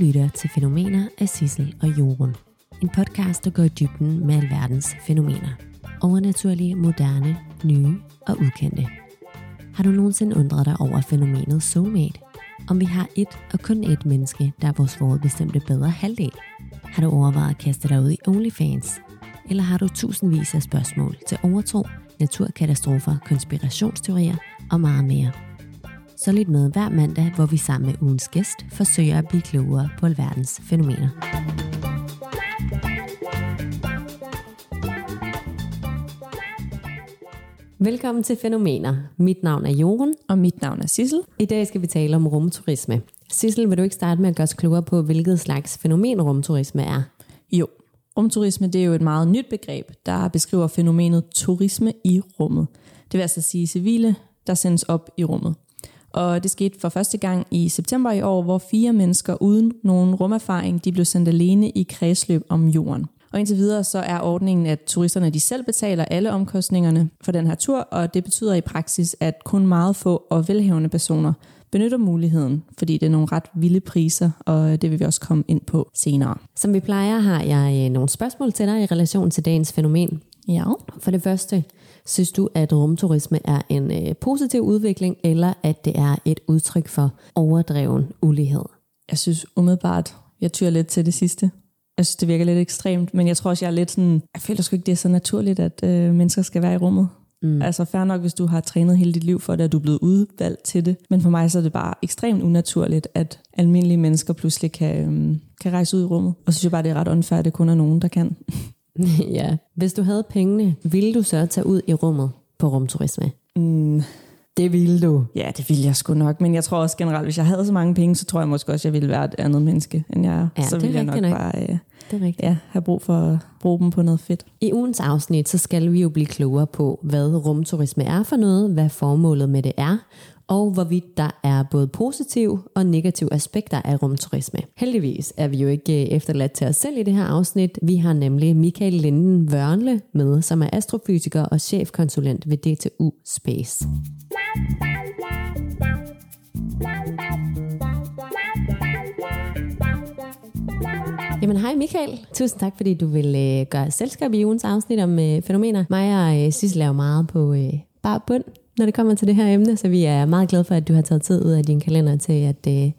lytter til Fænomener af Sissel og Jorun. En podcast, der går i dybden med alverdens fænomener. Overnaturlige, moderne, nye og ukendte. Har du nogensinde undret dig over fænomenet soulmate? Om vi har et og kun et menneske, der er vores forudbestemte bedre halvdel? Har du overvejet at kaste dig ud i OnlyFans? Eller har du tusindvis af spørgsmål til overtro, naturkatastrofer, konspirationsteorier og meget mere? Så lidt med hver mandag, hvor vi sammen med ugens gæst forsøger at blive klogere på alverdens fænomener. Velkommen til Fænomener. Mit navn er Jorun. Og mit navn er Sissel. I dag skal vi tale om rumturisme. Sissel, vil du ikke starte med at gøre os klogere på, hvilket slags fænomen rumturisme er? Jo, rumturisme det er jo et meget nyt begreb, der beskriver fænomenet turisme i rummet. Det vil altså sige civile, der sendes op i rummet. Og det skete for første gang i september i år, hvor fire mennesker uden nogen rumerfaring de blev sendt alene i kredsløb om jorden. Og indtil videre så er ordningen, at turisterne de selv betaler alle omkostningerne for den her tur, og det betyder i praksis, at kun meget få og velhævende personer benytter muligheden, fordi det er nogle ret vilde priser, og det vil vi også komme ind på senere. Som vi plejer, har jeg øh, nogle spørgsmål til dig i relation til dagens fænomen. Ja. For det første, synes du, at rumturisme er en øh, positiv udvikling, eller at det er et udtryk for overdreven ulighed? Jeg synes umiddelbart, jeg tyrer lidt til det sidste. Jeg synes, det virker lidt ekstremt, men jeg tror også, jeg er lidt sådan, jeg føler sgu ikke, det er så naturligt, at øh, mennesker skal være i rummet. Mm. Altså fair nok, hvis du har trænet hele dit liv for det, at du er blevet udvalgt til det. Men for mig så er det bare ekstremt unaturligt, at almindelige mennesker pludselig kan, øhm, kan rejse ud i rummet. Og så synes jeg bare, det er ret unfair, at det kun er nogen, der kan. ja. Hvis du havde pengene, ville du så tage ud i rummet på rumturisme? Mm, Det ville du. ja, det ville jeg sgu nok. Men jeg tror også generelt, hvis jeg havde så mange penge, så tror jeg måske også, at jeg ville være et andet menneske, end jeg er. Ja, så ville jeg nok, nok. bare øh, Det er rigtigt. ja, have brug for at bruge dem på noget fedt. I ugens afsnit, så skal vi jo blive klogere på, hvad rumturisme er for noget, hvad formålet med det er, og hvorvidt der er både positive og negative aspekter af rumturisme. Heldigvis er vi jo ikke øh, efterladt til os selv i det her afsnit. Vi har nemlig Michael Linden Vørnle med, som er astrofysiker og chefkonsulent ved DTU Space. Jamen hej Michael. Tusind tak, fordi du vil øh, gøre selskab i ugens afsnit om øh, fænomener. Mig og øh, Sissel laver meget på øh, bare bund, når det kommer til det her emne, så vi er meget glade for, at du har taget tid ud af din kalender til at øh,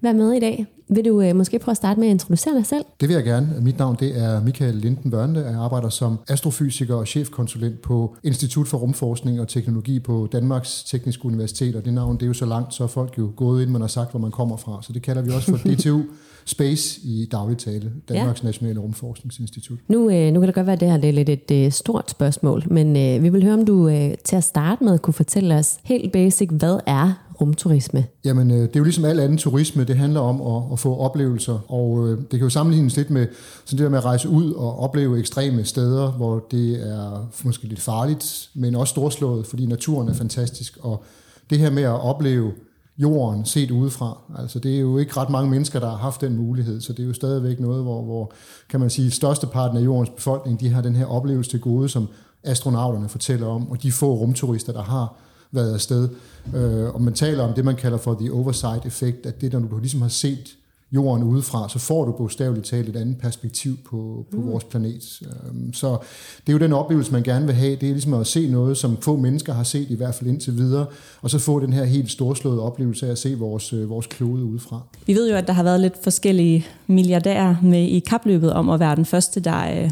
være med i dag. Vil du øh, måske prøve at starte med at introducere dig selv? Det vil jeg gerne. Mit navn det er Michael Linden Børnle. Jeg arbejder som astrofysiker og chefkonsulent på Institut for Rumforskning og Teknologi på Danmarks Tekniske Universitet. Og det navn det er jo så langt, så er folk jo gået ind, man har sagt, hvor man kommer fra. Så det kalder vi også for DTU Space i daglig tale. Danmarks ja. Nationale Rumforskningsinstitut. Nu, øh, nu kan det godt være, at det her det er lidt et øh, stort spørgsmål, men øh, vi vil høre, om du øh, til at starte med kunne fortælle os helt basic, hvad er rumturisme? Jamen, øh, det er jo ligesom al anden turisme. Det handler om at, at få oplevelser, og øh, det kan jo sammenlignes lidt med sådan det der med at rejse ud og opleve ekstreme steder, hvor det er måske lidt farligt, men også storslået, fordi naturen er fantastisk. Og det her med at opleve jorden set udefra, altså det er jo ikke ret mange mennesker, der har haft den mulighed, så det er jo stadigvæk noget, hvor, hvor kan man sige, størsteparten af jordens befolkning, de har den her oplevelse til gode, som astronauterne fortæller om, og de få rumturister, der har været afsted. Øh, og man taler om det, man kalder for the oversight effect, at det, når du ligesom har set jorden udefra, så får du bogstaveligt talt et andet perspektiv på, på mm. vores planet. Øhm, Så det er jo den oplevelse, man gerne vil have. Det er ligesom at se noget, som få mennesker har set, i hvert fald indtil videre, og så få den her helt storslåede oplevelse af at se vores, øh, vores klode udefra. Vi ved jo, at der har været lidt forskellige milliardærer med i kapløbet om at være den første, der, øh,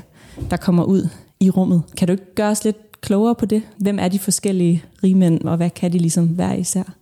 der kommer ud i rummet. Kan du ikke gøre os lidt klogere på det? Hvem er de forskellige rigmænd, og hvad kan de ligesom være især?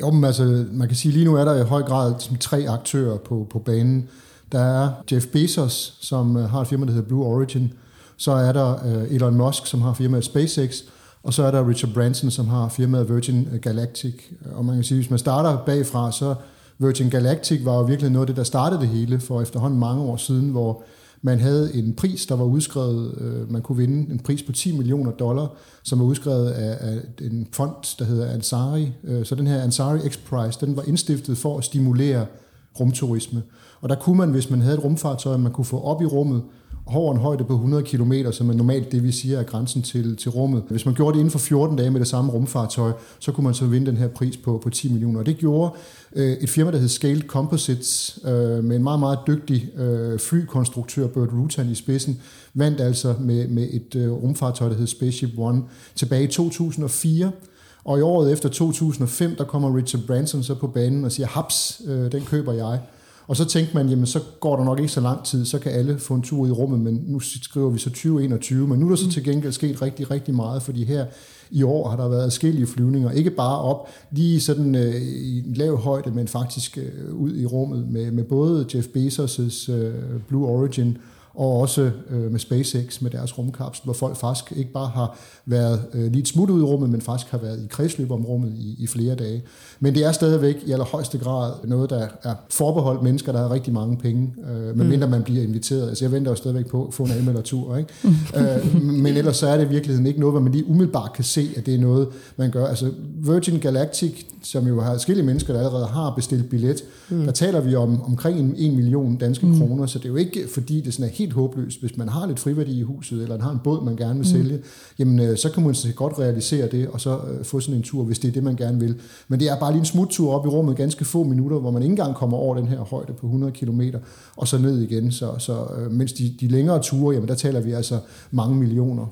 Jo, men altså, man kan sige, lige nu er der i høj grad som tre aktører på, på banen. Der er Jeff Bezos, som øh, har et firma, der hedder Blue Origin. Så er der øh, Elon Musk, som har firmaet SpaceX. Og så er der Richard Branson, som har firmaet Virgin øh, Galactic. Og man kan sige, hvis man starter bagfra, så Virgin Galactic var jo virkelig noget af det, der startede det hele for efterhånden mange år siden, hvor man havde en pris, der var udskrevet, øh, man kunne vinde en pris på 10 millioner dollar, som var udskrevet af, af en fond, der hedder Ansari. Øh, så den her Ansari X Prize, den var indstiftet for at stimulere rumturisme. Og der kunne man, hvis man havde et rumfartøj, man kunne få op i rummet over en højde på 100 km, som er normalt det, vi siger er grænsen til, til rummet. Hvis man gjorde det inden for 14 dage med det samme rumfartøj, så kunne man så vinde den her pris på, på 10 millioner. Og det gjorde øh, et firma, der hed Scaled Composites, øh, med en meget, meget dygtig øh, flykonstruktør, Bert Rutan i spidsen, vandt altså med, med et øh, rumfartøj, der hed Spaceship One, tilbage i 2004. Og i året efter 2005, der kommer Richard Branson så på banen og siger, haps, øh, den køber jeg. Og så tænkte man, jamen så går der nok ikke så lang tid, så kan alle få en tur i rummet, men nu skriver vi så 2021, men nu er der så til gengæld sket rigtig, rigtig meget, fordi her i år har der været adskillige flyvninger, ikke bare op lige sådan øh, i en lav højde, men faktisk øh, ud i rummet med, med både Jeff Bezos' øh, Blue Origin og også øh, med SpaceX med deres rumkapsel, hvor folk faktisk ikke bare har været øh, lige et smut ud i rummet, men faktisk har været i kredsløb om rummet i, i flere dage. Men det er stadigvæk i allerhøjste grad noget, der er forbeholdt mennesker, der har rigtig mange penge, øh, medmindre mm. man bliver inviteret. Altså jeg venter jo stadigvæk på at få en anmeldertur, ikke? Mm. øh, men ellers så er det i virkeligheden ikke noget, hvor man lige umiddelbart kan se, at det er noget, man gør. Altså Virgin Galactic, som jo har forskellige mennesker, der allerede har bestilt billet, mm. der taler vi om omkring en, en million danske mm. kroner, så det er jo ikke fordi, det sådan er helt håbløst. Hvis man har lidt friværdi i huset, eller har en båd, man gerne vil mm. sælge, jamen øh, så kan man så godt realisere det, og så øh, få sådan en tur, hvis det er det, man gerne vil. Men det er bare lige en smuttur op i rummet, ganske få minutter, hvor man ikke engang kommer over den her højde på 100 km, og så ned igen. Så, så øh, mens de, de længere ture, jamen der taler vi altså mange millioner.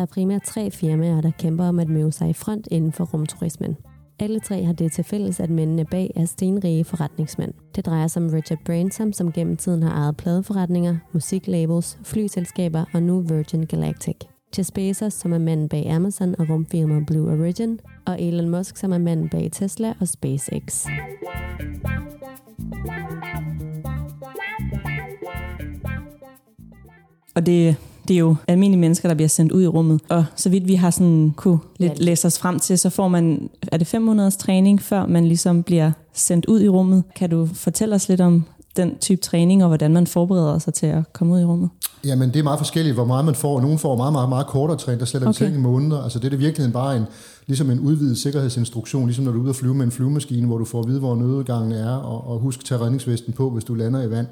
Der er primært tre firmaer, der kæmper om at møde sig i front inden for rumturismen. Alle tre har det til fælles, at mændene bag er stenrige forretningsmænd. Det drejer sig om Richard Branson, som gennem tiden har ejet pladeforretninger, musiklabels, flyselskaber og nu Virgin Galactic. Jeff Bezos, som er manden bag Amazon og rumfirmaet Blue Origin, og Elon Musk, som er manden bag Tesla og SpaceX. Og det det er jo almindelige mennesker, der bliver sendt ud i rummet. Og så vidt vi har sådan kunne lidt læse os frem til, så får man, er det 5 måneders træning, før man ligesom bliver sendt ud i rummet. Kan du fortælle os lidt om den type træning, og hvordan man forbereder sig til at komme ud i rummet? Jamen, det er meget forskelligt, hvor meget man får. Nogle får meget, meget, meget kortere træning, der slet okay. ikke måneder. Altså, det er det virkeligheden bare en, ligesom en udvidet sikkerhedsinstruktion, ligesom når du er ude at flyve med en flyvemaskine, hvor du får at vide, hvor nødudgangen er, og, og husk at tage redningsvesten på, hvis du lander i vand.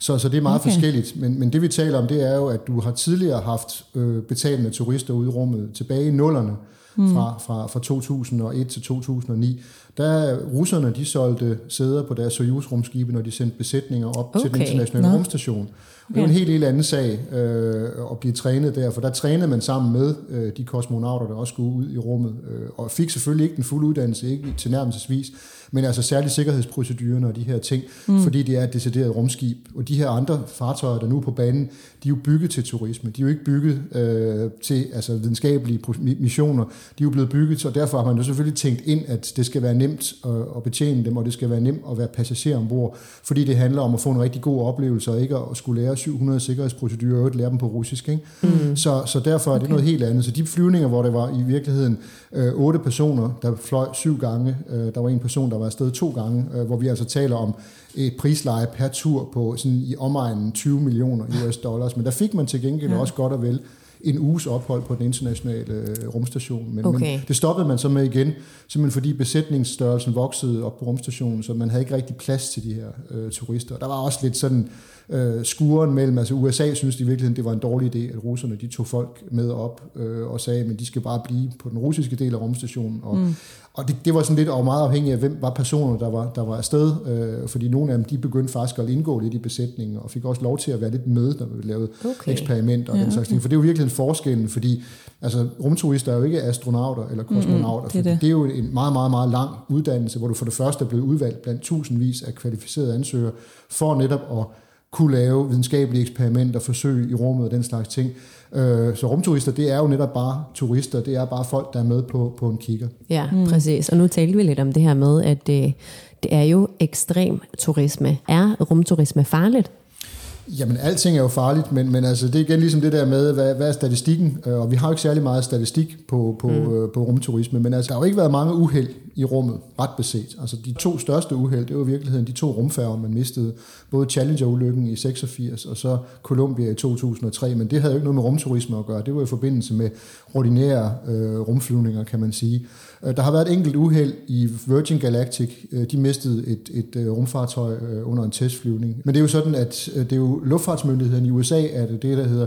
Så, så det er meget okay. forskelligt. Men, men det vi taler om, det er jo, at du har tidligere haft øh, betalende turister ude i rummet tilbage i nullerne, mm. fra, fra, fra 2001 til 2009. Der russerne, de solgte sæder på deres Soyuz-rumskibe, når de sendte besætninger op okay. til den internationale no. rumstation. Det er en helt, helt anden sag øh, at blive trænet der, for der trænede man sammen med øh, de kosmonauter, der også skulle ud i rummet, øh, og fik selvfølgelig ikke den fulde uddannelse, ikke til nærmelsesvis, men altså særligt sikkerhedsprocedurerne og de her ting, mm. fordi det er et decideret rumskib. Og de her andre fartøjer, der nu er på banen, de er jo bygget til turisme. De er jo ikke bygget øh, til altså, videnskabelige missioner. De er jo blevet bygget, og derfor har man jo selvfølgelig tænkt ind, at det skal være nemt at, at betjene dem, og det skal være nemt at være passager ombord, fordi det handler om at få en rigtig god oplevelse, og ikke at skulle lære 700 sikkerhedsprocedurer, og lære dem på russisk. Ikke? Mm. Så, så derfor er det okay. noget helt andet. Så de flyvninger, hvor det var i virkeligheden øh, otte personer, der fløj syv gange, øh, der var en person, der var afsted to gange, øh, hvor vi altså taler om et prisleje per tur på sådan i omegnen 20 millioner US dollars, men der fik man til gengæld ja. også godt og vel en uges ophold på den internationale øh, rumstation. Men, okay. men det stoppede man så med igen, simpelthen fordi besætningsstørrelsen voksede op på rumstationen, så man havde ikke rigtig plads til de her øh, turister. Der var også lidt sådan øh, skuren mellem, altså USA synes i virkeligheden, det var en dårlig idé, at russerne de tog folk med op øh, og sagde, men de skal bare blive på den russiske del af rumstationen. Og, mm. Og det, det var sådan lidt og meget afhængigt af, hvem var personer, der var, der var afsted, øh, fordi nogle af dem, de begyndte faktisk at indgå lidt i besætningen, og fik også lov til at være lidt med, når vi lavede okay. eksperimenter og ja, den slags okay. ting. For det er jo virkelig en forskellen, fordi altså, rumturister er jo ikke astronauter eller kosmonauter, mm, det, er det. det er jo en meget, meget, meget lang uddannelse, hvor du for det første er blevet udvalgt blandt tusindvis af kvalificerede ansøgere, for netop at kunne lave videnskabelige eksperimenter, forsøg i rummet og den slags ting. Øh, så rumturister, det er jo netop bare turister, det er bare folk, der er med på, på en kigger. Ja, mm. præcis. Og nu talte vi lidt om det her med, at det, det er jo ekstrem turisme. Er rumturisme farligt? Jamen, alting er jo farligt, men, men altså, det er igen ligesom det der med, hvad, hvad er statistikken? Øh, og vi har jo ikke særlig meget statistik på, på, mm. øh, på rumturisme, men altså, der har jo ikke været mange uheld i rummet, ret beset. Altså de to største uheld, det var i virkeligheden de to rumfærger, man mistede. Både Challenger-ulykken i 86 og så Columbia i 2003, men det havde jo ikke noget med rumturisme at gøre. Det var i forbindelse med ordinære øh, rumflyvninger, kan man sige. Øh, der har været et enkelt uheld i Virgin Galactic. Øh, de mistede et, et øh, rumfartøj under en testflyvning. Men det er jo sådan, at det er jo luftfartsmyndigheden i USA, at det der hedder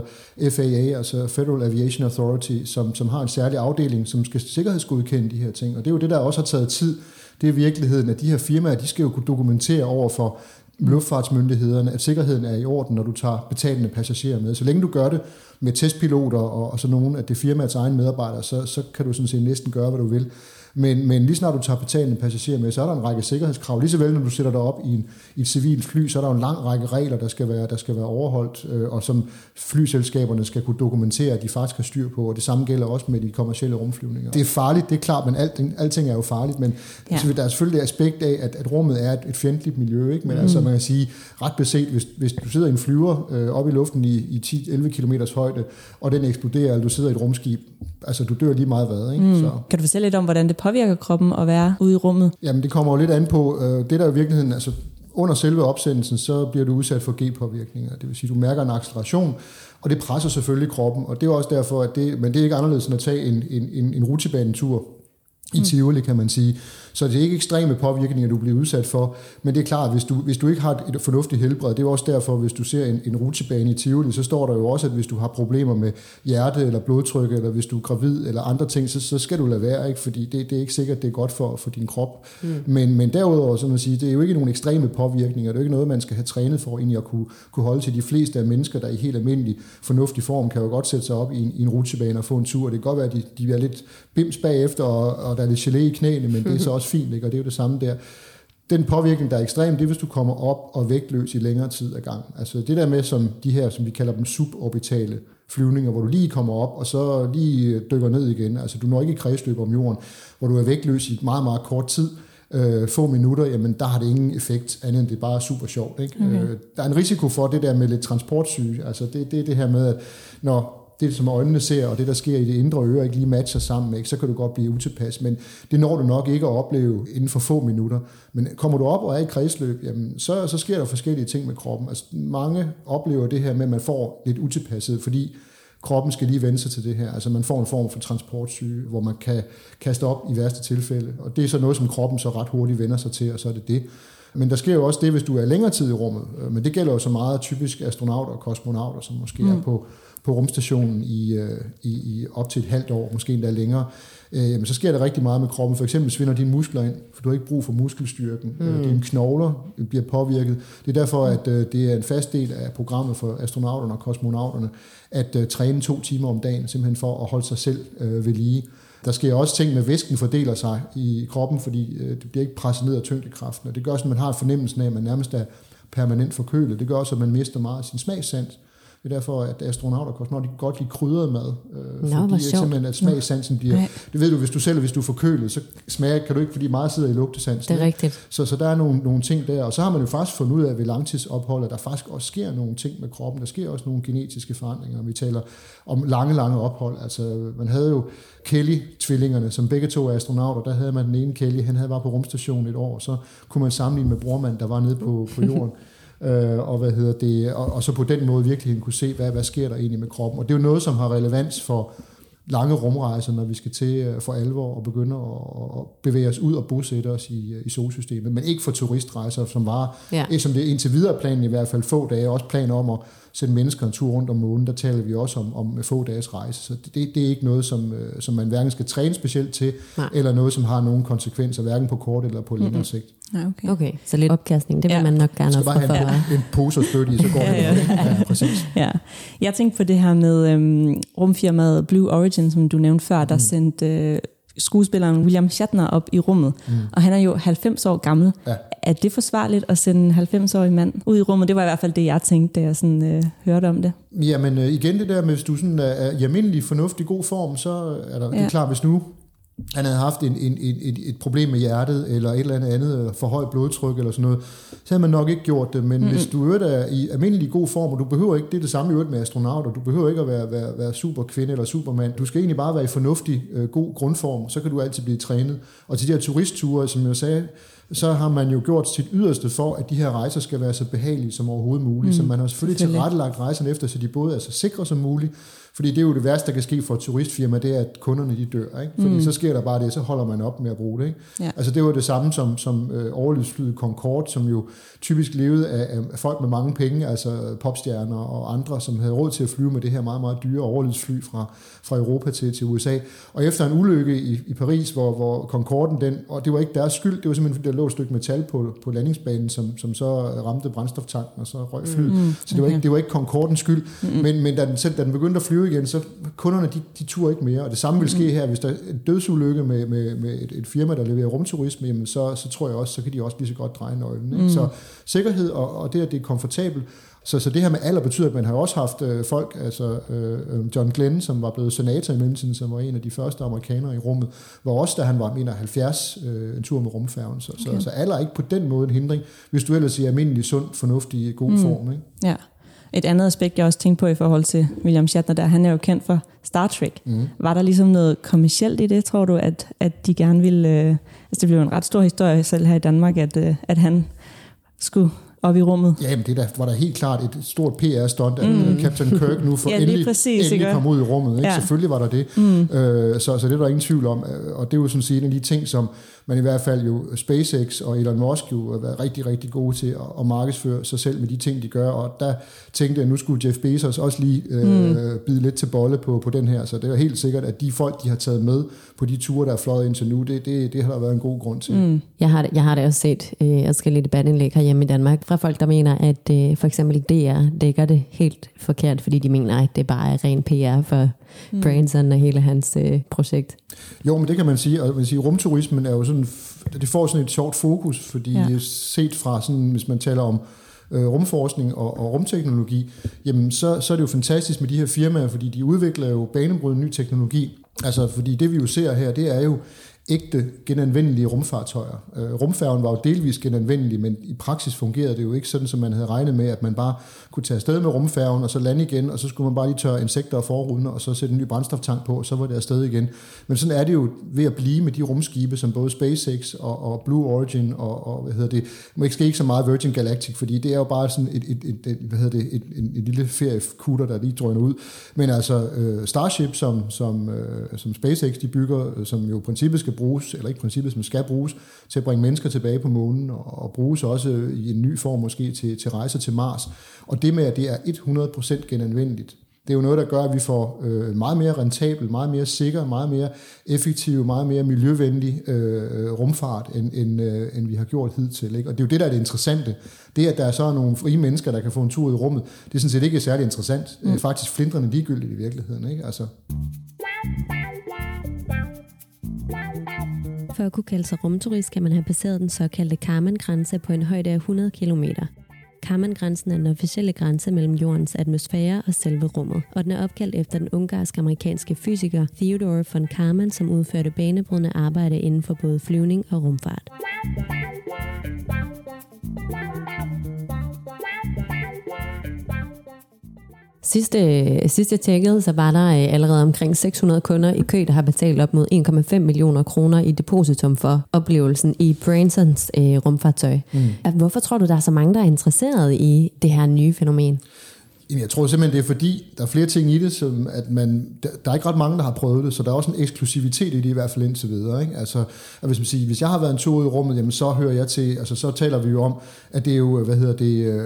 FAA, altså Federal Aviation Authority, som, som har en særlig afdeling, som skal sikkerhedsgodkende de her ting. Og det er jo det, der også har taget tid. Det er virkeligheden, at de her firmaer, de skal jo kunne dokumentere over for luftfartsmyndighederne, at sikkerheden er i orden, når du tager betalende passagerer med. Så længe du gør det med testpiloter og, og så nogen af det firmaets egne medarbejdere, så, så kan du sådan set næsten gøre, hvad du vil. Men, men lige snart du tager betalende passagerer med, så er der en række sikkerhedskrav. Lige så vel, når du sætter dig op i, en, i et civilt fly, så er der en lang række regler, der skal være, der skal være overholdt, øh, og som flyselskaberne skal kunne dokumentere, at de faktisk har styr på. Og det samme gælder også med de kommercielle rumflyvninger. Det er farligt, det er klart, men alting, alting er jo farligt. Men ja. altså, der er selvfølgelig det aspekt af, at, at rummet er et, et fjendtligt miljø. Ikke? Men mm. altså, man kan sige, ret beset, hvis, hvis du sidder i en flyver øh, op i luften i, i 10-11 km højde, og den eksploderer, eller du sidder i et rumskib, altså du dør lige meget hvad. Ikke? Mm. Så. Kan du fortælle lidt om, hvordan det påvirker kroppen at være ude i rummet? Jamen det kommer jo lidt an på, øh, det der i virkeligheden, altså under selve opsendelsen, så bliver du udsat for G-påvirkninger. Det vil sige, du mærker en acceleration, og det presser selvfølgelig kroppen, og det er også derfor, at det, men det er ikke anderledes end at tage en, en, en, en rutsjebanetur i mm. Tivoli, kan man sige. Så det er ikke ekstreme påvirkninger, du bliver udsat for, men det er klart, hvis du, hvis du ikke har et fornuftigt helbred, det er også derfor, hvis du ser en, en rutsjebane i Tivoli, så står der jo også, at hvis du har problemer med hjerte eller blodtryk, eller hvis du er gravid eller andre ting, så, så skal du lade være, ikke? fordi det, det er ikke sikkert, det er godt for, for din krop. Mm. Men, men derudover, så man sige, det er jo ikke nogen ekstreme påvirkninger, det er jo ikke noget, man skal have trænet for egentlig at kunne, kunne holde til de fleste af mennesker, der i helt almindelig fornuftig form, kan jo godt sætte sig op i en, i en rutsjebane og få en tur. Det kan godt være, at de, de er lidt bims bagefter, og, og der er lidt gelé i knæene, men det er så også fint, ikke? og det er jo det samme der. Den påvirkning, der er ekstrem, det er, hvis du kommer op og vægtløs i længere tid ad gang. Altså det der med, som de her, som vi kalder dem suborbitale flyvninger, hvor du lige kommer op, og så lige dykker ned igen. Altså du når ikke i kredsløb om jorden, hvor du er vægtløs i meget, meget kort tid, øh, få minutter, jamen der har det ingen effekt, andet end det er bare super sjovt. Ikke? Okay. Øh, der er en risiko for det der med lidt transportsyge, altså det, det er det her med, at når det, som øjnene ser, og det, der sker i det indre øre, ikke lige matcher sammen, ikke? så kan du godt blive utilpas. Men det når du nok ikke at opleve inden for få minutter. Men kommer du op og er i kredsløb, jamen, så, så sker der forskellige ting med kroppen. Altså, mange oplever det her med, at man får lidt utilpasset, fordi kroppen skal lige vende sig til det her. Altså man får en form for transportsyge, hvor man kan kaste op i værste tilfælde. Og det er så noget, som kroppen så ret hurtigt vender sig til, og så er det det. Men der sker jo også det, hvis du er længere tid i rummet. Men det gælder jo så meget typisk astronauter og kosmonauter, som måske mm. er på på rumstationen i, øh, i, i op til et halvt år, måske endda længere, øh, jamen, så sker der rigtig meget med kroppen. For eksempel svinder dine muskler ind, for du har ikke brug for muskelstyrken. Øh, mm. Dine knogler bliver påvirket. Det er derfor, at øh, det er en fast del af programmet for astronauterne og kosmonauterne, at øh, træne to timer om dagen, simpelthen for at holde sig selv øh, ved lige. Der sker også ting med, at væsken fordeler sig i kroppen, fordi øh, det bliver ikke presset ned af tyngdekraften. Og det gør at man har fornemmelsen af, at man nærmest er permanent forkølet. Det gør også, at man mister meget af sin smagssans. Det er derfor, at astronauter og kosmonauter, de godt lide krydret mad. Øh, Nå, fordi simpelthen, at smagsansen bliver... Nej. Det ved du, hvis du selv, hvis du er forkølet, så smager kan du ikke, fordi meget sidder i lugtesansen. Det er rigtigt. Så, så der er nogle, nogle ting der. Og så har man jo faktisk fundet ud af ved langtidsophold, at der faktisk også sker nogle ting med kroppen. Der sker også nogle genetiske forandringer. Vi taler om lange, lange ophold. Altså, man havde jo Kelly-tvillingerne, som begge to er astronauter. Der havde man den ene Kelly, han havde var på rumstationen et år. Så kunne man sammenligne med brormand, der var nede på, på jorden. øh, og, hvad hedder det, og, og så på den måde virkelig kunne se, hvad, hvad sker der egentlig med kroppen. Og det er jo noget, som har relevans for lange rumrejser, når vi skal til øh, for alvor og begynde at, at bevæge os ud og bosætte os i, i solsystemet, men ikke for turistrejser, som var, ja. som det indtil videre planen i hvert fald få dage, også planer om at sende mennesker en tur rundt om månen, der taler vi også om, om få dages rejse. Så det, det er ikke noget, som, øh, som man hverken skal træne specielt til, Nej. eller noget, som har nogen konsekvenser, hverken på kort eller på længere mm-hmm. sigt. Ja, okay. okay, så lidt opkastning, det vil ja. man nok gerne have. bare have en, en pose og støtte i, så går ja, ja. det. Ja, præcis. Ja. Jeg tænkte på det her med øhm, rumfirmaet Blue Origin, som du nævnte før, der mm. sendte øh, skuespilleren William Shatner op i rummet, mm. og han er jo 90 år gammel. Ja. Er det forsvarligt at sende en 90-årig mand ud i rummet? Det var i hvert fald det, jeg tænkte, da jeg sådan, øh, hørte om det. Jamen øh, igen det der med, hvis du sådan er, er i almindelig fornuftig god form, så er der, ja. det er klart, hvis nu han havde haft en, en, en, et, et problem med hjertet, eller et eller andet andet, for højt blodtryk, eller sådan noget, så havde man nok ikke gjort det. Men mm-hmm. hvis du er i almindelig god form, og du behøver ikke, det er det samme i øvrigt med astronauter, du behøver ikke at være, være, være super kvinde eller supermand. Du skal egentlig bare være i fornuftig, øh, god grundform, så kan du altid blive trænet. Og til de her turistture, som jeg sagde, så har man jo gjort sit yderste for, at de her rejser skal være så behagelige som overhovedet muligt. Mm, så man har selvfølgelig, selvfølgelig tilrettelagt rejserne efter, så de både er så sikre som muligt, fordi det er jo det værste, der kan ske for et turistfirma, det er, at kunderne de dør. Ikke? Fordi mm. så sker der bare det, så holder man op med at bruge det. Ikke? Ja. Altså det var det samme som, som øh, overløbsflyet Concorde, som jo typisk levede af, af folk med mange penge, altså popstjerner og andre, som havde råd til at flyve med det her meget, meget dyre overløbsfly fra, fra Europa til, til USA. Og efter en ulykke i, i Paris, hvor, hvor Concorden, den, og det var ikke deres skyld, det var simpelthen der lå et stykke metal på, på landingsbanen, som, som så ramte brændstoftanken, og så røg flyet. Mm. Så det var, ikke, det var ikke Concordens skyld, mm. men, men da den, selv, da den begyndte at flyve igen, så kunderne, de, de turer ikke mere. Og det samme vil ske her, hvis der er en dødsulykke med, med, med et, et firma, der leverer rumturisme, jamen så, så tror jeg også, så kan de også lige så godt dreje nøglen. Ikke? Mm. Så sikkerhed og, og det, at det er komfortabelt, så, så det her med alder betyder, at man har også haft øh, folk, altså øh, John Glenn, som var blevet senator i mellemtiden, som var en af de første amerikanere i rummet, var også, da han var 71, øh, en tur med rumfærgen. Så, okay. så, så alder er ikke på den måde en hindring, hvis du ellers siger almindelig, sund, fornuftig, god mm. form. Ikke? Ja. Et andet aspekt, jeg også tænkte på i forhold til William Shatner, der han er jo kendt for Star Trek. Mm. Var der ligesom noget kommercielt i det, tror du, at, at de gerne ville... Øh, altså det blev en ret stor historie selv her i Danmark, at, øh, at han skulle op i rummet. Ja, men det der, var der helt klart et stort PR-stunt, at mm. Captain Kirk nu for ja, endelig, præcis, endelig kom ud i rummet. Ikke? Ja. Selvfølgelig var der det. Mm. Øh, så, så det er der ingen tvivl om. Og det er jo sådan set en af de ting, som men i hvert fald jo SpaceX og Elon Musk jo har været rigtig, rigtig gode til at, at markedsføre sig selv med de ting, de gør, og der tænkte jeg, at nu skulle Jeff Bezos også lige øh, mm. bide lidt til bolle på, på den her, så det er helt sikkert, at de folk, de har taget med på de ture, der er fløjet indtil nu, det, det, det har der været en god grund til. Mm. Jeg, har, jeg har da også set øh, forskellige debatindlæg herhjemme i Danmark fra folk, der mener, at øh, for eksempel DR dækker det helt forkert, fordi de mener, at det bare er ren PR for mm. Branson og hele hans øh, projekt. Jo, men det kan man sige, og man sige, rumturismen er jo sådan, det får sådan et sjovt fokus, fordi ja. set fra sådan, hvis man taler om øh, rumforskning og, og rumteknologi, jamen så, så er det jo fantastisk med de her firmaer, fordi de udvikler jo banebrydende ny teknologi. Altså, fordi det vi jo ser her, det er jo ægte genanvendelige rumfartøjer. Øh, rumfærgen var jo delvis genanvendelig, men i praksis fungerede det jo ikke sådan, som man havde regnet med, at man bare kunne tage afsted med rumfærgen, og så lande igen, og så skulle man bare lige tørre insekter og forruden, og så sætte en ny brændstoftank på, og så var det afsted igen. Men sådan er det jo ved at blive med de rumskibe, som både SpaceX og, og Blue Origin og, og, hvad hedder det, måske ikke så meget Virgin Galactic, fordi det er jo bare sådan et, et, et, et hvad hedder det, et, en, en lille feriekutter, der lige drøner ud. Men altså øh, Starship, som, som, øh, som SpaceX de bygger, øh, som jo i princippet skal bruges, eller ikke princippet, som skal bruges til at bringe mennesker tilbage på månen, og, og bruges også i en ny form måske til, til rejser til Mars. Og det med, at det er 100% genanvendeligt, det er jo noget, der gør, at vi får øh, meget mere rentabel, meget mere sikker, meget mere effektiv, meget mere miljøvenlig øh, rumfart, end, end, øh, end vi har gjort hidtil. Ikke? Og det er jo det, der er det interessante. Det, at der er så nogle frie mennesker, der kan få en tur i rummet, det er sådan set ikke særlig interessant. Mm. Det er faktisk flindrende ligegyldigt i virkeligheden. Ikke? Altså. For at kunne kalde sig rumturist, kan man have passeret den såkaldte Karman-grænse på en højde af 100 km. Karman-grænsen er den officielle grænse mellem jordens atmosfære og selve rummet, og den er opkaldt efter den ungarsk-amerikanske fysiker Theodore von Karman, som udførte banebrydende arbejde inden for både flyvning og rumfart. Sidste, sidste jeg tjekkede, så var der øh, allerede omkring 600 kunder i kø, der har betalt op mod 1,5 millioner kroner i depositum for oplevelsen i Bransons øh, rumfartøj. Mm. Hvorfor tror du, der er så mange, der er interesseret i det her nye fænomen? Jamen, jeg tror simpelthen, det er fordi, der er flere ting i det, som at man, der, der er ikke ret mange, der har prøvet det, så der er også en eksklusivitet i det i hvert fald indtil videre. Ikke? Altså, at hvis man siger, hvis jeg har været en tur i rummet, jamen så hører jeg til, altså så taler vi jo om, at det er jo, hvad hedder det, øh,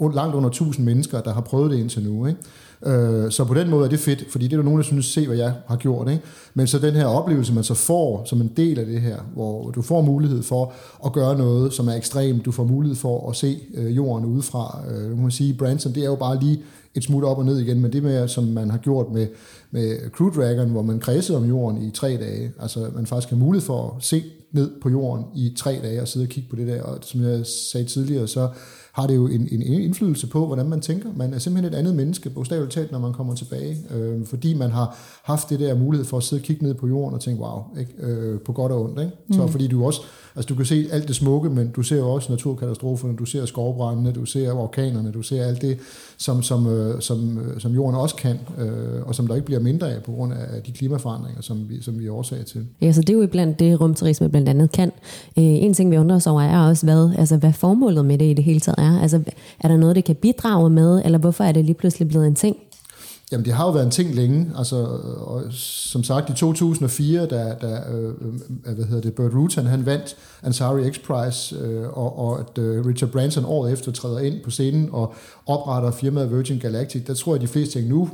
øh langt under 1000 mennesker, der har prøvet det indtil nu. Ikke? Øh, så på den måde er det fedt, fordi det er der nogen, der synes, se hvad jeg har gjort. Ikke? Men så den her oplevelse, man så får som en del af det her, hvor du får mulighed for at gøre noget, som er ekstremt. Du får mulighed for at se øh, jorden udefra. Øh, man må sige, Branson, det er jo bare lige et smut op og ned igen, men det med, som man har gjort med, med Crew Dragon, hvor man kredsede om jorden i tre dage, altså man faktisk har mulighed for at se ned på jorden i tre dage og sidde og kigge på det der. Og som jeg sagde tidligere, så har det jo en, en indflydelse på, hvordan man tænker. Man er simpelthen et andet menneske, bogstaveligt talt, når man kommer tilbage, øh, fordi man har haft det der mulighed for at sidde og kigge ned på jorden og tænke, wow, ikke? Øh, på godt og ondt. Ikke? Så mm. fordi du også, altså du kan se alt det smukke, men du ser jo også naturkatastroferne, du ser skovbrændene, du ser orkanerne, du ser alt det, som, som, øh, som, øh, som jorden også kan, øh, og som der ikke bliver mindre af på grund af de klimaforandringer, som vi, som vi er årsag til. Ja, så det er jo blandt det, rumturisme blandt andet kan. Øh, en ting, vi undrer os over, er også, hvad, altså, hvad formålet med det i det hele taget er. Altså, er der noget, det kan bidrage med, eller hvorfor er det lige pludselig blevet en ting? Jamen, det har jo været en ting længe. Altså, øh, og som sagt, i 2004, da, da øh, øh, hvad hedder det, Bert Rutan, han vandt Ansari X Prize, øh, og, og at øh, Richard Branson året efter træder ind på scenen og opretter firmaet Virgin Galactic, der tror jeg, de fleste ting nu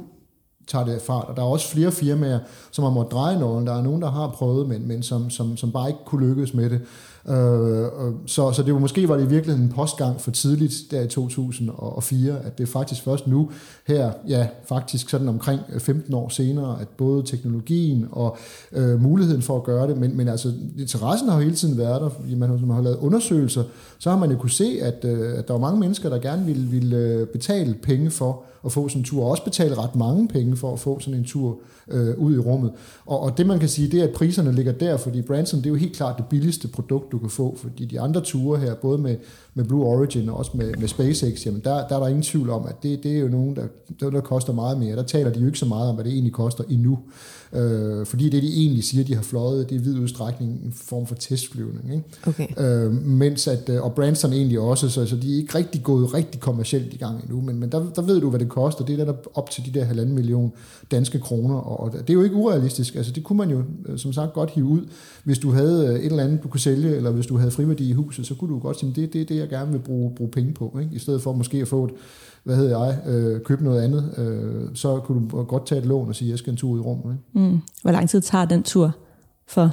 tager det fart. Og der er også flere firmaer, som har måttet dreje nålen. Der er nogen, der har prøvet, men, men som, som, som bare ikke kunne lykkes med det. Øh, så, så det var måske var det i virkeligheden en postgang for tidligt der i 2004, at det er faktisk først nu her, ja faktisk sådan omkring øh, 15 år senere, at både teknologien og øh, muligheden for at gøre det, men, men altså interessen har jo hele tiden været der, fordi man, man har lavet undersøgelser, så har man jo kunne se, at, øh, at der var mange mennesker, der gerne ville, ville øh, betale penge for at få sådan en tur, og også betale ret mange penge for at få sådan en tur øh, ud i rummet. Og, og det man kan sige, det er, at priserne ligger der, fordi Branson, det er jo helt klart det billigste produkt, du kan få, fordi de andre ture her, både med, med Blue Origin og også med, med SpaceX, jamen der, der er der ingen tvivl om, at det, det er jo nogen, der, der, der koster meget mere. Der taler de jo ikke så meget om, hvad det egentlig koster endnu. Øh, fordi det, de egentlig siger, de har fløjet, det er i vid udstrækning en form for testflyvning. Ikke? Okay. Øh, mens at, øh, og Branson egentlig også, så, så de er ikke rigtig gået rigtig kommercielt i gang endnu, men, men der, der ved du, hvad det koster. Det er der op til de der halvanden million danske kroner, og, og det er jo ikke urealistisk. Altså det kunne man jo øh, som sagt godt hive ud. Hvis du havde øh, et eller andet, du kunne sælge, eller hvis du havde friværdi i huset, så kunne du godt sige, det, det er det, jeg gerne vil bruge, bruge penge på, ikke? i stedet for måske at få et hvad hedder jeg, øh, købe noget andet, øh, så kunne du godt tage et lån og sige, jeg skal en tur ud i rummet. Ikke? Mm. Hvor lang tid tager den tur for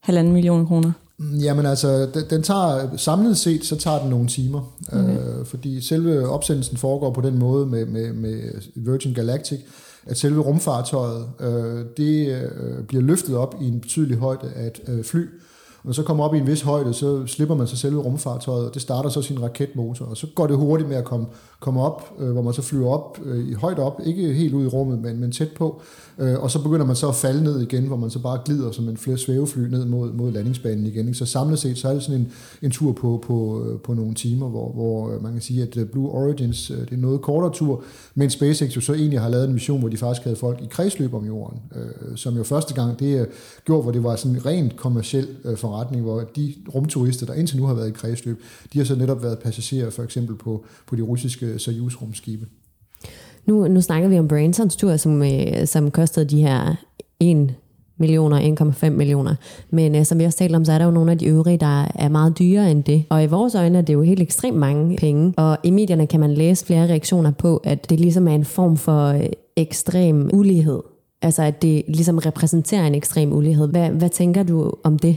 halvanden million kroner? Mm, jamen altså, den, den tager, samlet set, så tager den nogle timer, okay. øh, fordi selve opsendelsen foregår på den måde med, med, med Virgin Galactic, at selve rumfartøjet, øh, det øh, bliver løftet op i en betydelig højde af et øh, fly, når så kommer op i en vis højde, så slipper man sig selve rumfartøjet, og det starter så sin raketmotor, og så går det hurtigt med at komme, komme op, øh, hvor man så flyver op, øh, i højt op, ikke helt ud i rummet, men, men tæt på, øh, og så begynder man så at falde ned igen, hvor man så bare glider som en flere svævefly ned mod, mod landingsbanen igen. Ikke? Så samlet set, så er det sådan en, en tur på, på, øh, på nogle timer, hvor, hvor øh, man kan sige, at øh, Blue Origins, det er en noget kortere tur, men SpaceX jo så egentlig har lavet en mission, hvor de faktisk havde folk i kredsløb om jorden, som jo første gang det gjorde, hvor det var sådan rent kommersiel forretning, hvor de rumturister, der indtil nu har været i kredsløb, de har så netop været passagerer for eksempel på, på de russiske Soyuz-rumskibe. Nu, nu snakker vi om Bransons tur, som, øh, som kostede de her 1 millioner, 1,5 millioner. Men øh, som vi også talte om, så er der jo nogle af de øvrige, der er meget dyrere end det. Og i vores øjne er det jo helt ekstremt mange penge. Og i medierne kan man læse flere reaktioner på, at det ligesom er en form for øh, ekstrem ulighed. Altså at det ligesom repræsenterer en ekstrem ulighed. Hvad, hvad tænker du om det?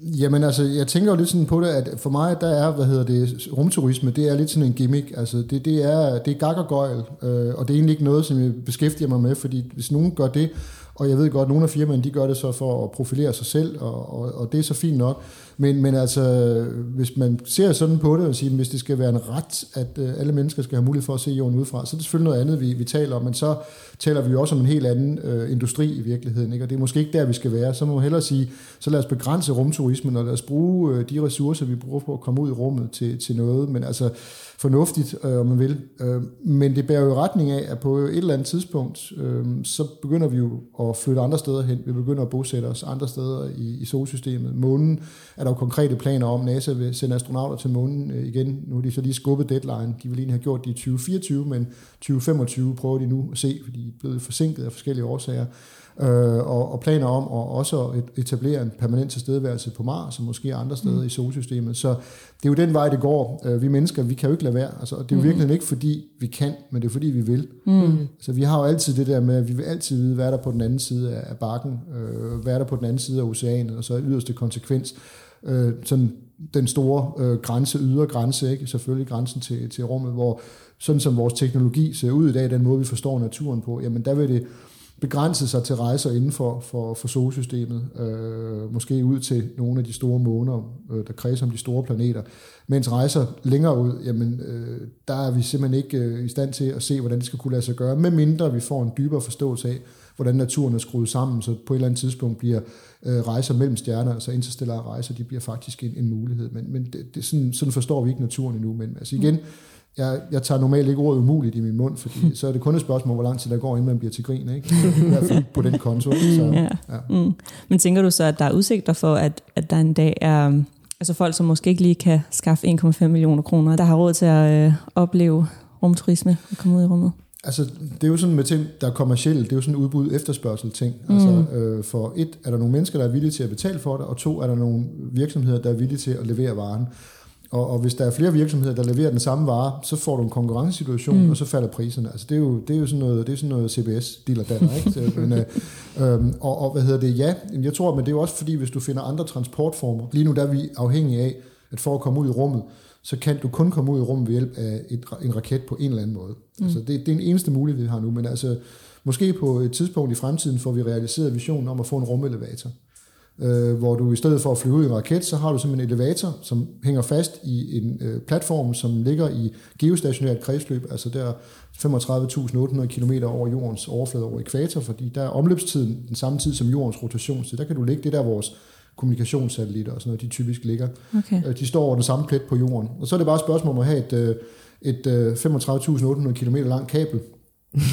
Jamen altså, jeg tænker jo lidt sådan på det, at for mig, der er, hvad hedder det, rumturisme, det er lidt sådan en gimmick. Altså, det, det er, det er gak og gøjl, øh, og det er egentlig ikke noget, som jeg beskæftiger mig med, fordi hvis nogen gør det, og jeg ved godt, at nogle af firmaerne, de gør det så for at profilere sig selv, og, og, og det er så fint nok. Men, men altså, hvis man ser sådan på det og siger, hvis det skal være en ret, at øh, alle mennesker skal have mulighed for at se jorden udefra, så er det selvfølgelig noget andet, vi, vi taler om. Men så taler vi jo også om en helt anden øh, industri i virkeligheden. Ikke? Og det er måske ikke der, vi skal være. Så må man hellere sige, så lad os begrænse rumturismen, og lad os bruge øh, de ressourcer, vi bruger på at komme ud i rummet til, til noget. Men altså, fornuftigt, øh, om man vil. Øh, men det bærer jo retning af, at på et eller andet tidspunkt, øh, så begynder vi jo at flytte andre steder hen. Vi begynder at bosætte os andre steder i, i solsystemet. Månen er der jo konkrete planer om. NASA vil sende astronauter til månen øh, igen. Nu er de så lige skubbet deadline. De ville egentlig have gjort det i 2024, men 2025 prøver de nu at se, fordi de er blevet forsinket af forskellige årsager øh, og, og planer om at også etablere en permanent tilstedeværelse på Mars og måske andre steder mm. i solsystemet. Så det er jo den vej, det går. Øh, vi mennesker, vi kan jo ikke lade være. Altså, det er jo mm. virkelig ikke fordi, vi kan, men det er fordi, vi vil. Mm. Så vi har jo altid det der med, at vi vil altid vide, hvad er der på den anden side af bakken, øh, hvad er der på den anden side af oceanet, og så yderste konsekvens. Øh, sådan den store øh, grænse, ydre grænse, ikke? selvfølgelig grænsen til, til rummet, hvor sådan som vores teknologi ser ud i dag, den måde vi forstår naturen på, jamen der vil det begrænse sig til rejser inden for, for, for solsystemet, øh, måske ud til nogle af de store måner, øh, der kredser om de store planeter, mens rejser længere ud, jamen, øh, der er vi simpelthen ikke øh, i stand til at se, hvordan det skal kunne lade sig gøre, medmindre vi får en dybere forståelse af, hvordan naturen er skruet sammen, så på et eller andet tidspunkt bliver øh, rejser mellem stjerner, altså interstellare rejser, de bliver faktisk en, en mulighed. Men, men det, det, sådan, sådan forstår vi ikke naturen endnu. Men altså igen, mm jeg, jeg tager normalt ikke ordet umuligt i min mund, fordi så er det kun et spørgsmål, hvor lang tid der går, inden man bliver til grin. Ikke? I hvert fald på den konto. Så, ja. Ja. Mm. Men tænker du så, at der er udsigter for, at, at der en dag er altså folk, som måske ikke lige kan skaffe 1,5 millioner kroner, der har råd til at øh, opleve rumturisme og komme ud i rummet? Altså, det er jo sådan med ting, der er kommersielle, det er jo sådan udbud efterspørgsel ting. Mm. Altså, øh, for et, er der nogle mennesker, der er villige til at betale for det, og to, er der nogle virksomheder, der er villige til at levere varen. Og, og hvis der er flere virksomheder, der leverer den samme vare, så får du en konkurrencesituation, mm. og så falder priserne. Altså det er jo, det er jo sådan noget, det er sådan noget CBS dealer der, ikke? Så, men, øh, øh, og, og, hvad hedder det? Ja, jeg tror, men det er jo også fordi, hvis du finder andre transportformer. Lige nu der er vi afhængige af, at for at komme ud i rummet, så kan du kun komme ud i rummet ved hjælp af et, en raket på en eller anden måde. Mm. Altså det, det er den eneste mulighed, vi har nu, men altså måske på et tidspunkt i fremtiden får vi realiseret visionen om at få en rumelevator øh, hvor du i stedet for at flyve ud i en raket, så har du simpelthen en elevator, som hænger fast i en øh, platform, som ligger i geostationært kredsløb, altså der 35.800 km over jordens overflade over ekvator, fordi der er omløbstiden den samme tid som jordens rotation, så der kan du lægge det der vores kommunikationssatellitter og sådan noget, de typisk ligger. Okay. Øh, de står over den samme plet på jorden. Og så er det bare et spørgsmål om at have et, øh, et 35.800 øh, km langt kabel,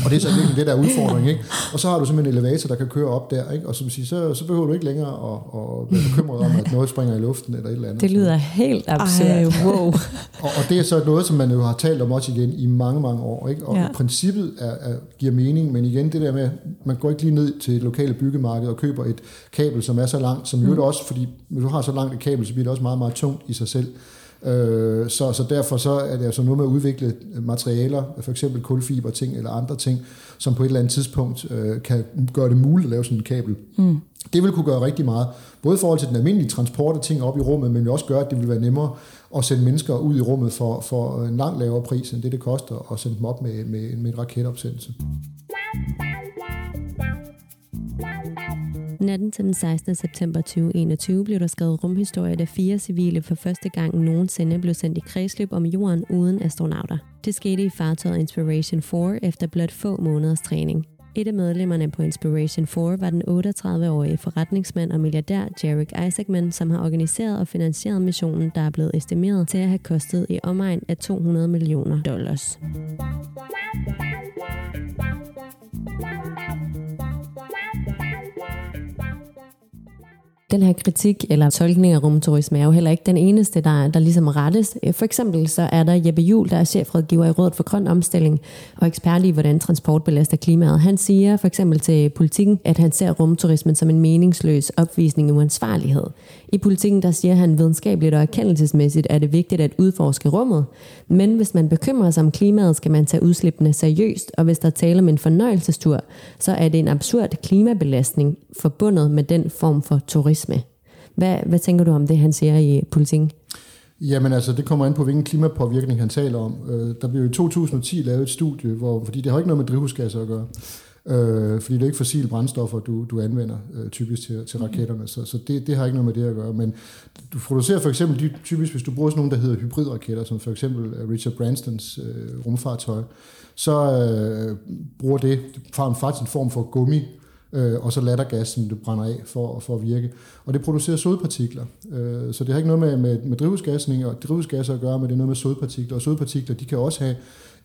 og det er så virkelig det, der er udfordring. Ikke? Og så har du simpelthen en elevator, der kan køre op der. Ikke? Og som siger, så, så behøver du ikke længere at, at være bekymret om, at noget springer i luften eller et eller andet. Det lyder helt absurd. Ej, wow. og, og det er så noget, som man jo har talt om også igen i mange, mange år. Ikke? Og ja. princippet er, er, giver mening, men igen det der med, man går ikke lige ned til et lokale byggemarked og køber et kabel, som er så langt, som mm. jo også, fordi hvis du har så langt et kabel, så bliver det også meget, meget tungt i sig selv. Øh, så, så derfor så er det altså noget med at udvikle materialer, for eksempel kulfiber ting eller andre ting, som på et eller andet tidspunkt øh, kan gøre det muligt at lave sådan en kabel. Mm. Det vil kunne gøre rigtig meget, både i forhold til den almindelige transport af ting op i rummet, men også gøre, at det vil være nemmere at sende mennesker ud i rummet for, for en langt lavere pris, end det det koster at sende dem op med, med, med en raketopsendelse. Natten til den 16. september 2021 blev der skrevet rumhistorie, da fire civile for første gang nogensinde blev sendt i kredsløb om jorden uden astronauter. Det skete i fartøjet Inspiration 4 efter blot få måneders træning. Et af medlemmerne på Inspiration 4 var den 38-årige forretningsmand og milliardær Jarek Isaacman, som har organiseret og finansieret missionen, der er blevet estimeret til at have kostet i omegn af 200 millioner dollars. Den her kritik eller tolkning af rumturisme er jo heller ikke den eneste, der, der ligesom rettes. Øh, for eksempel så er der Jeppe Jul, der er chefrådgiver i Rådet for Grøn Omstilling og ekspert i, hvordan transport belaster klimaet. Han siger for eksempel til politikken, at han ser rumturismen som en meningsløs opvisning af uansvarlighed. I politikken der siger han videnskabeligt og erkendelsesmæssigt, er det vigtigt at udforske rummet. Men hvis man bekymrer sig om klimaet, skal man tage udslippene seriøst, og hvis der taler om en fornøjelsestur, så er det en absurd klimabelastning forbundet med den form for turisme. Hvad, hvad tænker du om det, han siger i politikken? Jamen altså, det kommer an på, hvilken klimapåvirkning han taler om. Øh, der blev i 2010 lavet et studie, hvor, fordi det har ikke noget med drivhusgasser at gøre. Øh, fordi det er ikke fossile brændstoffer, du, du anvender øh, typisk til, til raketterne, så, så det, det har ikke noget med det at gøre. Men du producerer for eksempel, de, typisk hvis du bruger sådan nogle, der hedder hybridraketter, som for eksempel øh, Richard Branstons øh, rumfartøj, så øh, bruger det faktisk en form for gummi, øh, og så lattergas, som det brænder af for, for at virke. Og det producerer sodpartikler. Øh, så det har ikke noget med, med, med drivhusgasning og drivhusgasser at gøre, men det er noget med sodpartikler. Og sodpartikler, de kan også have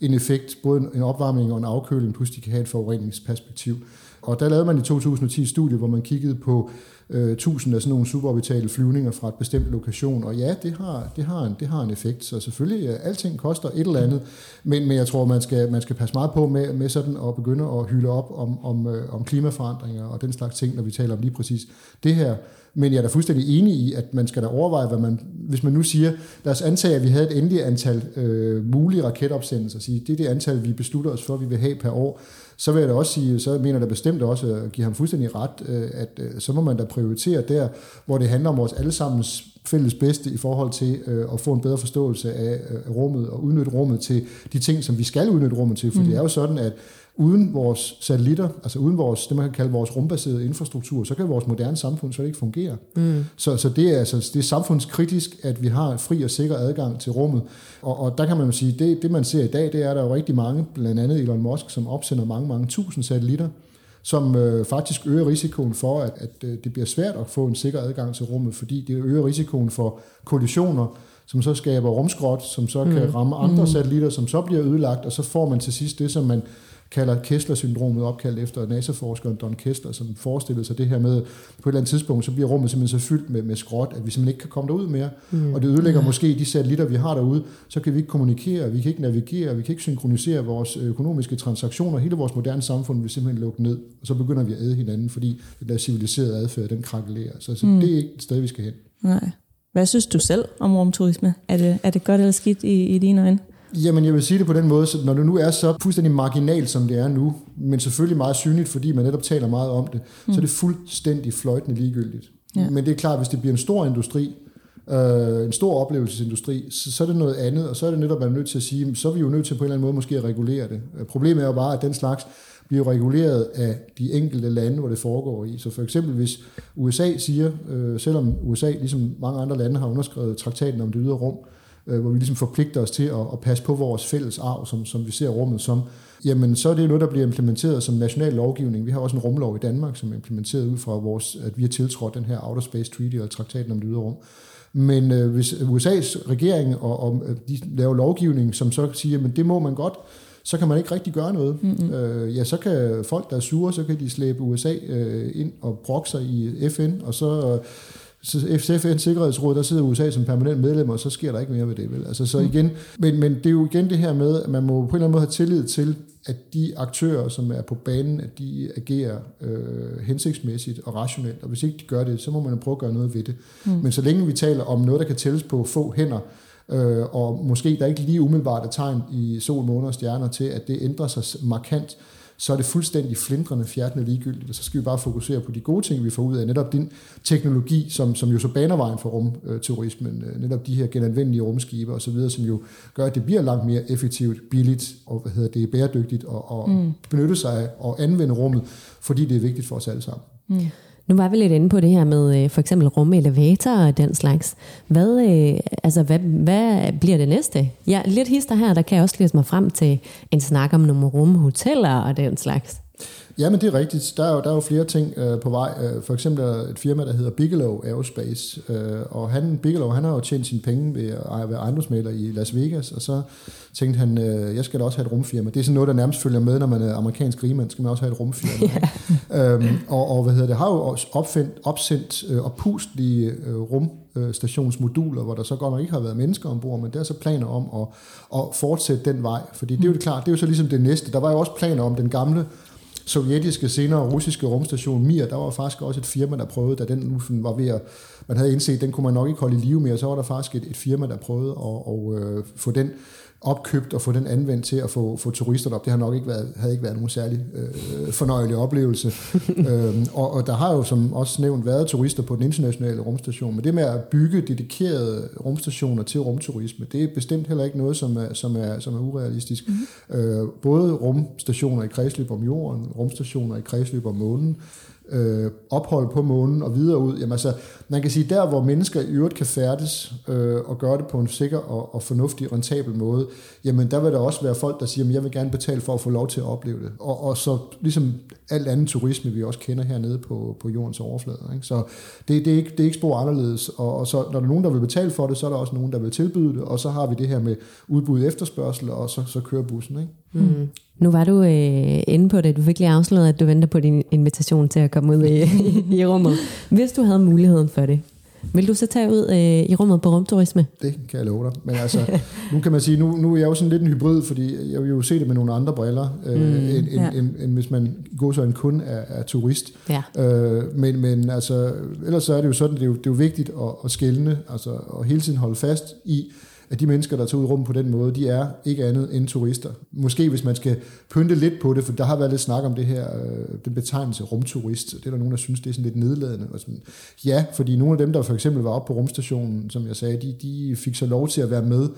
en effekt, både en opvarmning og en afkøling, plus de kan have et forureningsperspektiv. Og der lavede man i 2010 et studie, hvor man kiggede på øh, tusind af sådan nogle suborbitale flyvninger fra et bestemt lokation, og ja, det har, det har, en, det har en effekt, så selvfølgelig, ja, alting koster et eller andet, men, men jeg tror, man skal, man skal passe meget på med, med sådan at begynde at hylde op om, om, øh, om klimaforandringer og den slags ting, når vi taler om lige præcis det her. Men jeg er da fuldstændig enig i, at man skal da overveje, hvad man, hvis man nu siger, lad os antage, at vi havde et endeligt antal øh, mulige raketopsendelser, sige, det er det antal, vi beslutter os for, at vi vil have per år, så vil jeg da også sige, så mener jeg bestemt også at give ham fuldstændig ret, øh, at øh, så må man da prioritere der, hvor det handler om vores allesammens fælles bedste i forhold til øh, at få en bedre forståelse af rummet og udnytte rummet til de ting, som vi skal udnytte rummet til. For mm. det er jo sådan, at uden vores satellitter, altså uden vores, det man kan kalde vores rumbaserede infrastruktur, så kan vores moderne samfund så ikke fungere. Mm. Så, så det, er, altså, det er samfundskritisk, at vi har fri og sikker adgang til rummet. Og, og der kan man jo sige, det, det man ser i dag, det er, at der er jo rigtig mange, blandt andet Elon Musk, som opsender mange, mange tusind satellitter, som øh, faktisk øger risikoen for, at, at øh, det bliver svært at få en sikker adgang til rummet, fordi det øger risikoen for kollisioner, som så skaber rumskrot, som så kan mm. ramme andre mm. satellitter, som så bliver ødelagt, og så får man til sidst det, som man kalder Kessler-syndromet, opkaldt efter NASA-forskeren Don Kessler, som forestillede sig det her med, på et eller andet tidspunkt, så bliver rummet simpelthen så fyldt med, med skrot, at vi simpelthen ikke kan komme derud mere. Mm. Og det ødelægger mm. måske de satellitter, vi har derude, så kan vi ikke kommunikere, vi kan ikke navigere, vi kan ikke synkronisere vores økonomiske transaktioner, hele vores moderne samfund vil simpelthen lukke ned, og så begynder vi at æde hinanden, fordi det der civiliserede adfærd, den krakelerer. Så, så mm. det er ikke et sted, vi skal hen. Nej. Hvad synes du selv om rumturisme? Er det, er det godt eller skidt i, i dine øjne? Jamen, jeg vil sige det på den måde, så når det nu er så fuldstændig marginalt, som det er nu, men selvfølgelig meget synligt, fordi man netop taler meget om det, mm. så er det fuldstændig fløjtende ligegyldigt. Ja. Men det er klart, hvis det bliver en stor industri, øh, en stor oplevelsesindustri, så, så er det noget andet, og så er det netop, man er nødt til at sige, så er vi jo nødt til på en eller anden måde måske at regulere det. Problemet er jo bare, at den slags bliver reguleret af de enkelte lande, hvor det foregår i. Så for eksempel hvis USA siger, øh, selvom USA ligesom mange andre lande har underskrevet traktaten om det ydre rum, øh, hvor vi ligesom forpligter os til at, at passe på vores fælles arv, som, som vi ser rummet som, jamen så er det noget, der bliver implementeret som national lovgivning. Vi har også en rumlov i Danmark, som er implementeret ud fra vores, at vi har tiltrådt den her Outer Space Treaty, og traktaten om det ydre rum. Men øh, hvis USA's regering og, og de laver lovgivning, som så siger, men det må man godt, så kan man ikke rigtig gøre noget. Mm-hmm. Øh, ja, så kan folk, der er sure, så kan de slæbe USA øh, ind og brokke sig i FN, og så så FN's Sikkerhedsråd, der sidder USA som permanent medlem, og så sker der ikke mere ved det. Vel? Altså, så mm. igen, men, men det er jo igen det her med, at man må på en eller anden måde have tillid til, at de aktører, som er på banen, at de agerer øh, hensigtsmæssigt og rationelt. Og hvis ikke de gør det, så må man prøve at gøre noget ved det. Mm. Men så længe vi taler om noget, der kan tælles på få hænder, øh, og måske der ikke lige umiddelbart er tegn i sol, måne og stjerner til, at det ændrer sig markant, så er det fuldstændig flindrende, fjertende ligegyldigt, og så skal vi bare fokusere på de gode ting, vi får ud af netop din teknologi, som, som jo så baner vejen for rumturismen, øh, netop de her genanvendelige rumskibe osv., som jo gør, at det bliver langt mere effektivt, billigt og hvad hedder det, bæredygtigt at, at mm. benytte sig af og anvende rummet, fordi det er vigtigt for os alle sammen. Mm. Nu var vi lidt inde på det her med øh, for eksempel rumelevator og den slags. Hvad, øh, altså, hvad, hvad bliver det næste? Ja, lidt hister her, der kan jeg også læse mig frem til en snak om nogle rumhoteller og den slags. Ja, men det er rigtigt. Der er jo, der er jo flere ting øh, på vej. Øh, for eksempel er et firma, der hedder Bigelow Aerospace, øh, og han, Bigelow han har jo tjent sine penge ved at være ejendomsmaler i Las Vegas, og så tænkte han, øh, jeg skal da også have et rumfirma. Det er sådan noget, der nærmest følger med, når man er amerikansk rigmand, skal man også have et rumfirma. yeah. øhm, og, og hvad hedder det, har jo også opfind, opsendt øh, oppustlige øh, rumstationsmoduler, hvor der så godt nok ikke har været mennesker ombord, men der er så planer om at, at fortsætte den vej. Fordi det er jo det klart, det er jo så ligesom det næste. Der var jo også planer om den gamle sovjetiske, senere russiske rumstation Mir, der var faktisk også et firma, der prøvede, da den nu var ved at, man havde indset, den kunne man nok ikke holde i live mere, så var der faktisk et, et firma, der prøvede at, at, at øh, få den opkøbt og få den anvendt til at få, få turister op. Det har nok ikke været, havde ikke været nogen særlig øh, fornøjelig oplevelse. øhm, og, og der har jo som også nævnt været turister på den internationale rumstation, men det med at bygge dedikerede rumstationer til rumturisme, det er bestemt heller ikke noget, som er, som er, som er urealistisk. Mm-hmm. Øh, både rumstationer i kredsløb om jorden, rumstationer i kredsløb om månen, øh, ophold på månen og videre ud. Jamen altså, man kan sige, der hvor mennesker i øvrigt kan færdes øh, og gøre det på en sikker og, og fornuftig, rentabel måde, jamen der vil der også være folk, der siger, at jeg vil gerne betale for at få lov til at opleve det. Og, og så ligesom alt andet turisme, vi også kender hernede på, på jordens overflade. Ikke? Så det, det, er ikke, det er ikke spor anderledes. Og, og så når der er nogen, der vil betale for det, så er der også nogen, der vil tilbyde det, og så har vi det her med udbud efterspørgsel, og så, så kører bussen. Ikke? Mm. Nu var du øh, inde på det. Du fik lige afsløret, at du venter på din invitation til at komme ud i, i rummet. Hvis du havde muligheden for det, vil du så tage ud øh, i rummet på rumturisme? Det kan jeg love dig. Men altså, nu kan man sige, nu, nu er jeg jo sådan lidt en hybrid, fordi jeg vil jo se det med nogle andre briller, øh, mm, end, ja. end, end, end hvis man går så en kun er, er turist. Ja. Øh, men, men altså, ellers så er det jo sådan, det er jo, det er jo vigtigt at, at skælne, altså at hele tiden holde fast i, at de mennesker, der tager ud i rummet på den måde, de er ikke andet end turister. Måske hvis man skal pynte lidt på det, for der har været lidt snak om det her, øh, den betegnelse rumturist, det er der nogen, der synes, det er sådan lidt nedladende. Og sådan, ja, fordi nogle af dem, der for eksempel var oppe på rumstationen, som jeg sagde, de, de fik så lov til at være med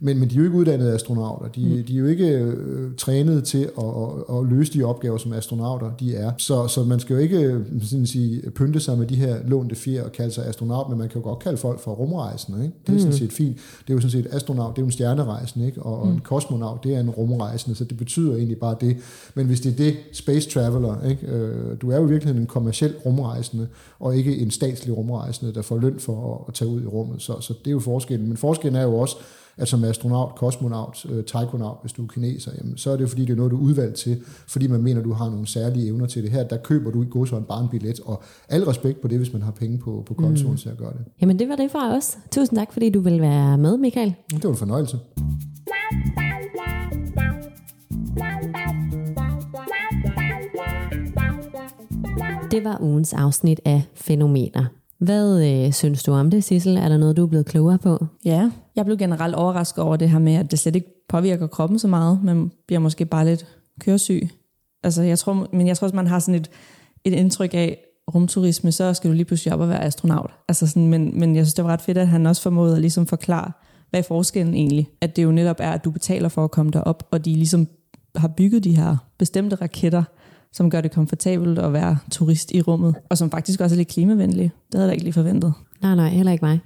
men, men de er jo ikke uddannede astronauter. De, mm. de er jo ikke øh, trænet til at, at, at løse de opgaver, som astronauter de er. Så, så man skal jo ikke øh, sådan sige, pynte sig med de her lånte fjer og kalde sig astronaut, men man kan jo godt kalde folk for rumrejsende. Ikke? Det er mm. sådan set fint. Det er jo sådan set astronaut, det er jo en stjernerejsende, ikke? Og, mm. og en kosmonaut, det er en rumrejsende, så det betyder egentlig bare det. Men hvis det er det, space traveler, ikke? Øh, du er jo i virkeligheden en kommersiel rumrejsende, og ikke en statslig rumrejsende, der får løn for at, at tage ud i rummet. Så, så det er jo forskellen. Men forskellen er jo også, at som astronaut, kosmonaut, øh, taikonaut, hvis du er kineser, jamen, så er det jo fordi, det er noget, du er udvalgt til, fordi man mener, du har nogle særlige evner til det her. Der køber du i godsøjne bare en billet, og al respekt på det, hvis man har penge på, på kontoen mm. til at gøre det. Jamen det var det fra os. Tusind tak, fordi du vil være med, Michael. Det var en fornøjelse. Det var ugens afsnit af Fænomener. Hvad øh, synes du om det, Sissel? Er der noget, du er blevet klogere på? Ja, jeg blev generelt overrasket over det her med, at det slet ikke påvirker kroppen så meget. Man bliver måske bare lidt køresyg. Altså, jeg tror, men jeg tror også, man har sådan et, et indtryk af, rumturisme, så skal du lige pludselig op og være astronaut. Altså sådan, men, men jeg synes, det var ret fedt, at han også formåede at ligesom forklare, hvad er forskellen egentlig? At det jo netop er, at du betaler for at komme derop, og de ligesom har bygget de her bestemte raketter, som gør det komfortabelt at være turist i rummet, og som faktisk også er lidt klimavenlige. Det havde jeg ikke lige forventet. Nej, nej, heller ikke mig.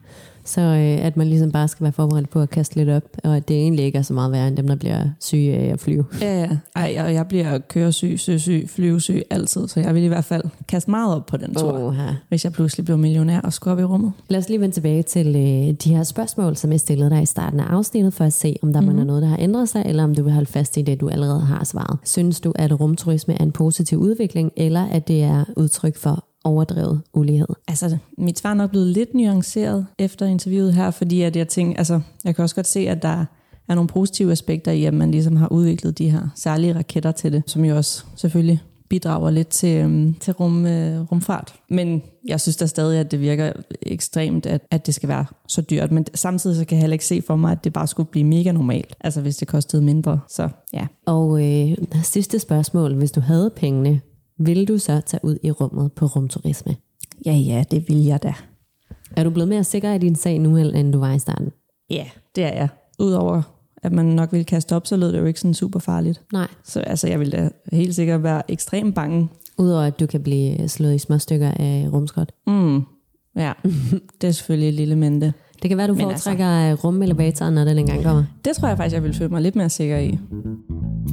Så øh, at man ligesom bare skal være forberedt på at kaste lidt op, og at det egentlig ikke er så meget værre end dem, der bliver syge af at flyve. Ja, ja. Ej, og jeg bliver køresyg, søsyg, flyvesyg altid, så jeg vil i hvert fald kaste meget op på den tur, Oha. hvis jeg pludselig bliver millionær og skulle op i rummet. Lad os lige vende tilbage til øh, de her spørgsmål, som jeg stillede dig i starten af afsnittet, for at se, om der mm-hmm. er noget, der har ændret sig, eller om du vil holde fast i det, du allerede har svaret. Synes du, at rumturisme er en positiv udvikling, eller at det er udtryk for overdrevet ulighed? Altså, mit svar er nok blevet lidt nuanceret efter interviewet her, fordi at jeg tænker, altså, jeg kan også godt se, at der er nogle positive aspekter i, at man ligesom har udviklet de her særlige raketter til det, som jo også selvfølgelig bidrager lidt til, øhm, til rum, øh, rumfart. Men jeg synes da stadig, at det virker ekstremt, at, at det skal være så dyrt. Men samtidig så kan jeg heller ikke se for mig, at det bare skulle blive mega normalt. Altså hvis det kostede mindre. Så ja. Og øh, sidste spørgsmål. Hvis du havde pengene, ville du så tage ud i rummet på rumturisme? Ja, ja, det vil jeg da. Er du blevet mere sikker i din sag nu, end du var i starten? Ja, det er jeg. Udover at man nok ville kaste op, så lød det jo ikke sådan super farligt. Nej. Så altså, jeg ville da helt sikkert være ekstremt bange. Udover at du kan blive slået i små stykker af rumskrot. Mm. Ja, det er selvfølgelig et lille mente. Det kan være, du Men foretrækker altså... rumelevatoren, når den engang kommer. Det tror jeg faktisk, jeg vil føle mig lidt mere sikker i.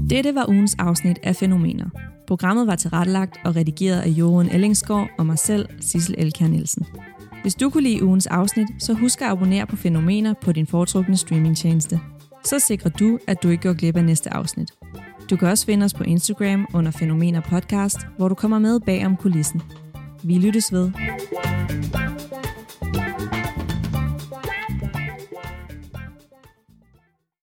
Dette var ugens afsnit af Fænomener. Programmet var tilrettelagt og redigeret af Jorgen Ellingsgaard og mig selv, Sissel Elkær Nielsen. Hvis du kunne lide ugens afsnit, så husk at abonnere på Fænomener på din foretrukne streamingtjeneste. Så sikrer du, at du ikke går glip af næste afsnit. Du kan også finde os på Instagram under Fænomener Podcast, hvor du kommer med bag om kulissen. Vi lyttes ved.